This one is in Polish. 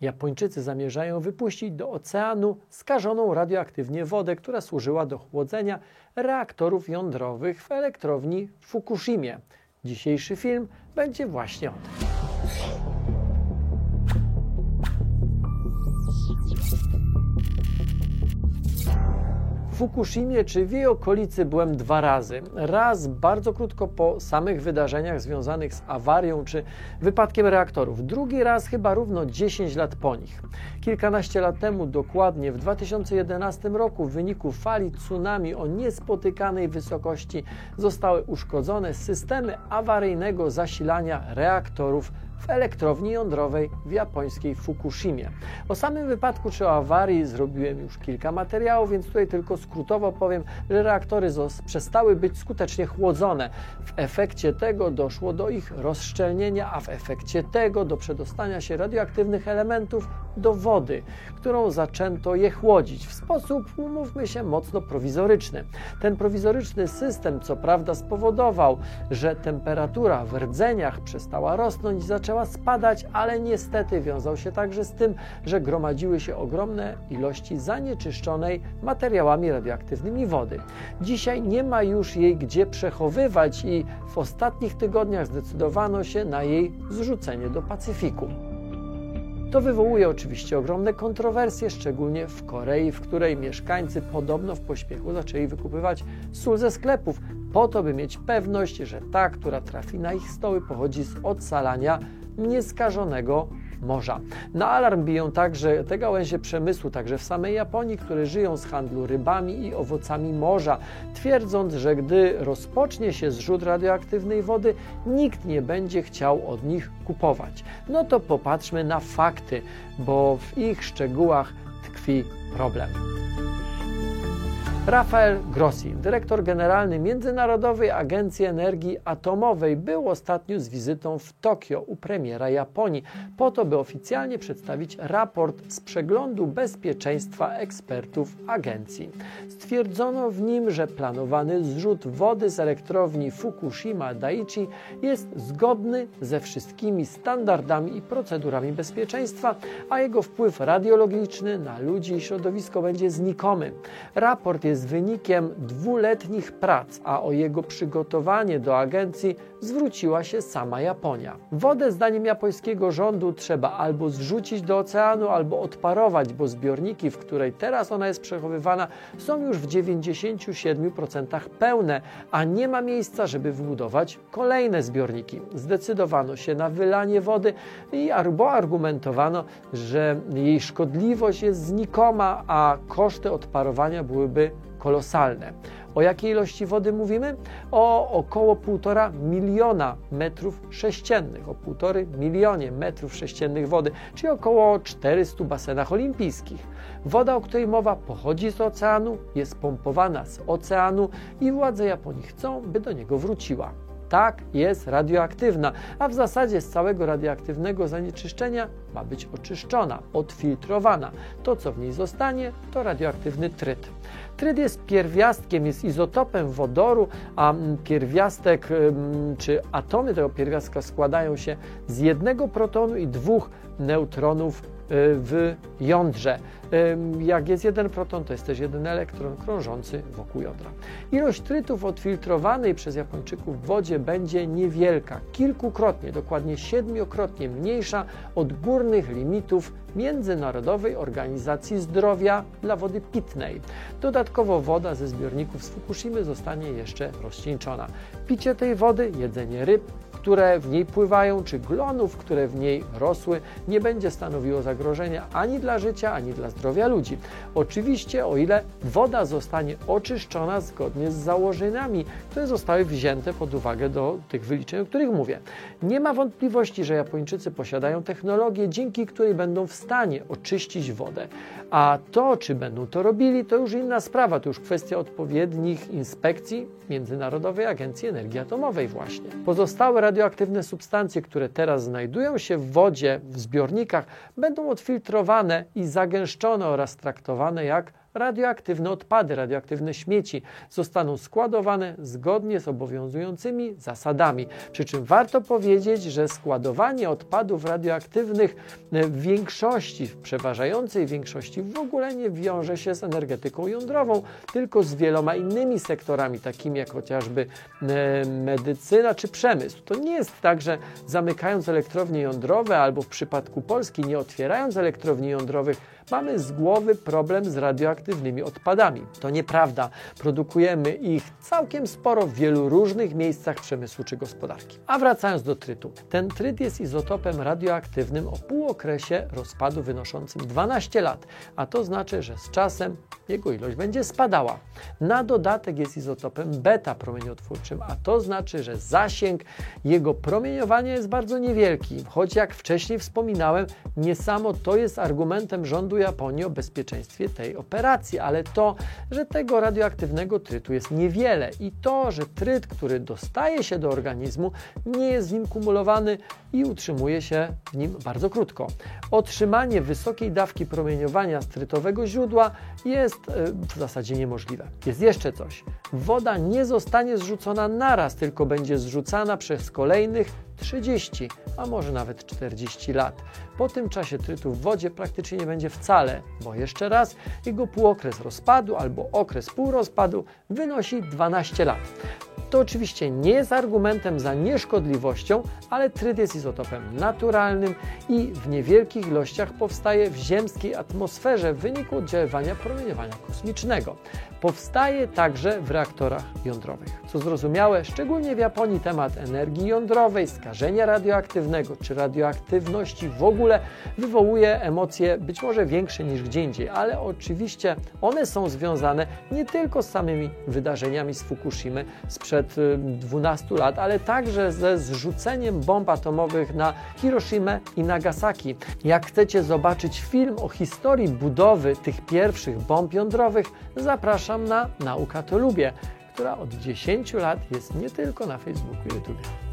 Japończycy zamierzają wypuścić do oceanu skażoną radioaktywnie wodę, która służyła do chłodzenia reaktorów jądrowych w elektrowni w Fukushimie. Dzisiejszy film będzie właśnie o tym. Fukushimie czy w jej okolicy byłem dwa razy. Raz bardzo krótko po samych wydarzeniach związanych z awarią czy wypadkiem reaktorów. Drugi raz chyba równo 10 lat po nich. Kilkanaście lat temu, dokładnie w 2011 roku, w wyniku fali tsunami o niespotykanej wysokości zostały uszkodzone systemy awaryjnego zasilania reaktorów w elektrowni jądrowej w japońskiej Fukushimie. O samym wypadku czy o awarii zrobiłem już kilka materiałów, więc tutaj tylko skrótowo powiem, że reaktory przestały być skutecznie chłodzone. W efekcie tego doszło do ich rozszczelnienia, a w efekcie tego do przedostania się radioaktywnych elementów do wody, którą zaczęto je chłodzić w sposób, umówmy się, mocno prowizoryczny. Ten prowizoryczny system, co prawda, spowodował, że temperatura w rdzeniach przestała rosnąć i zaczęła spadać, ale niestety wiązał się także z tym, że gromadziły się ogromne ilości zanieczyszczonej materiałami radioaktywnymi wody. Dzisiaj nie ma już jej gdzie przechowywać i w ostatnich tygodniach zdecydowano się na jej zrzucenie do Pacyfiku. To wywołuje oczywiście ogromne kontrowersje, szczególnie w Korei, w której mieszkańcy podobno w pośpiechu zaczęli wykupywać sól ze sklepów, po to, by mieć pewność, że ta, która trafi na ich stoły, pochodzi z odsalania nieskażonego morza. Na alarm biją także te gałęzie przemysłu, także w samej Japonii, które żyją z handlu rybami i owocami morza, twierdząc, że gdy rozpocznie się zrzut radioaktywnej wody, nikt nie będzie chciał od nich kupować. No to popatrzmy na fakty, bo w ich szczegółach tkwi problem. Rafael Grossi, dyrektor generalny Międzynarodowej Agencji Energii Atomowej, był ostatnio z wizytą w Tokio u premiera Japonii, po to, by oficjalnie przedstawić raport z przeglądu bezpieczeństwa ekspertów agencji. Stwierdzono w nim, że planowany zrzut wody z elektrowni Fukushima Daiichi jest zgodny ze wszystkimi standardami i procedurami bezpieczeństwa, a jego wpływ radiologiczny na ludzi i środowisko będzie znikomy. Raport jest wynikiem dwuletnich prac, a o jego przygotowanie do agencji zwróciła się sama Japonia. Wodę, zdaniem japońskiego rządu, trzeba albo zrzucić do oceanu, albo odparować, bo zbiorniki, w której teraz ona jest przechowywana, są już w 97% pełne, a nie ma miejsca, żeby wybudować kolejne zbiorniki. Zdecydowano się na wylanie wody i albo argumentowano, że jej szkodliwość jest znikoma, a koszty odparowania byłyby kolosalne. O jakiej ilości wody mówimy? O około 1,5 miliona metrów sześciennych, o 1,5 milionie metrów sześciennych wody, czyli około 400 basenach olimpijskich. Woda, o której mowa, pochodzi z oceanu, jest pompowana z oceanu i władze Japonii chcą, by do niego wróciła tak jest radioaktywna, a w zasadzie z całego radioaktywnego zanieczyszczenia ma być oczyszczona, odfiltrowana. To, co w niej zostanie, to radioaktywny tryt. Tryt jest pierwiastkiem, jest izotopem wodoru, a pierwiastek czy atomy tego pierwiastka składają się z jednego protonu i dwóch neutronów w jądrze. Jak jest jeden proton, to jest też jeden elektron krążący wokół jądra. Ilość trytów odfiltrowanej przez Japończyków w wodzie będzie niewielka, kilkukrotnie, dokładnie siedmiokrotnie mniejsza od górnych limitów Międzynarodowej Organizacji Zdrowia dla wody pitnej. Dodatkowo woda ze zbiorników z Fukushimy zostanie jeszcze rozcieńczona. Picie tej wody, jedzenie ryb, które w niej pływają, czy glonów, które w niej rosły, nie będzie stanowiło zagrożenia ani dla życia, ani dla zdrowia ludzi. Oczywiście, o ile woda zostanie oczyszczona zgodnie z założeniami, które zostały wzięte pod uwagę do tych wyliczeń, o których mówię. Nie ma wątpliwości, że Japończycy posiadają technologię, dzięki której będą w stanie oczyścić wodę. A to, czy będą to robili, to już inna sprawa, to już kwestia odpowiednich inspekcji Międzynarodowej Agencji Energii Atomowej właśnie. Pozostałe radioaktywne substancje, które teraz znajdują się w wodzie, w zbiornikach, będą odfiltrowane i zagęszczone oraz traktowane jak radioaktywne odpady, radioaktywne śmieci zostaną składowane zgodnie z obowiązującymi zasadami. Przy czym warto powiedzieć, że składowanie odpadów radioaktywnych w większości, w przeważającej większości w ogóle nie wiąże się z energetyką jądrową, tylko z wieloma innymi sektorami, takimi jak chociażby e, medycyna czy przemysł. To nie jest tak, że zamykając elektrownie jądrowe albo w przypadku Polski nie otwierając elektrowni jądrowych, mamy z głowy problem z radioaktywnymi odpadami. To nieprawda. Produkujemy ich całkiem sporo w wielu różnych miejscach przemysłu czy gospodarki. A wracając do trytu. Ten tryt jest izotopem radioaktywnym o półokresie rozpadu wynoszącym 12 lat, a to znaczy, że z czasem jego ilość będzie spadała. Na dodatek jest izotopem beta promieniotwórczym, a to znaczy, że zasięg jego promieniowania jest bardzo niewielki, choć jak wcześniej wspominałem, nie samo to jest argumentem rządu Japonii o bezpieczeństwie tej operacji, ale to, że tego radioaktywnego trytu jest niewiele i to, że tryt, który dostaje się do organizmu, nie jest w nim kumulowany i utrzymuje się w nim bardzo krótko. Otrzymanie wysokiej dawki promieniowania z trytowego źródła jest e, w zasadzie niemożliwe. Jest jeszcze coś. Woda nie zostanie zrzucona naraz, tylko będzie zrzucana przez kolejnych 30, a może nawet 40 lat. Po tym czasie trytu w wodzie praktycznie nie będzie wcale, bo jeszcze raz, jego półokres rozpadu albo okres półrozpadu wynosi 12 lat. To oczywiście nie jest argumentem za nieszkodliwością, ale tryd jest izotopem naturalnym i w niewielkich ilościach powstaje w ziemskiej atmosferze w wyniku oddziaływania promieniowania kosmicznego. Powstaje także w reaktorach jądrowych. Co zrozumiałe, szczególnie w Japonii temat energii jądrowej, skażenia radioaktywnego czy radioaktywności w ogóle wywołuje emocje być może większe niż gdzie indziej, ale oczywiście one są związane nie tylko z samymi wydarzeniami z Fukushimy sprzed 12 y, lat, ale także ze zrzuceniem bomb atomowych na Hiroshima i Nagasaki. Jak chcecie zobaczyć film o historii budowy tych pierwszych bomb jądrowych, zapraszam na Nauka to Lubię, która od 10 lat jest nie tylko na Facebooku i YouTube.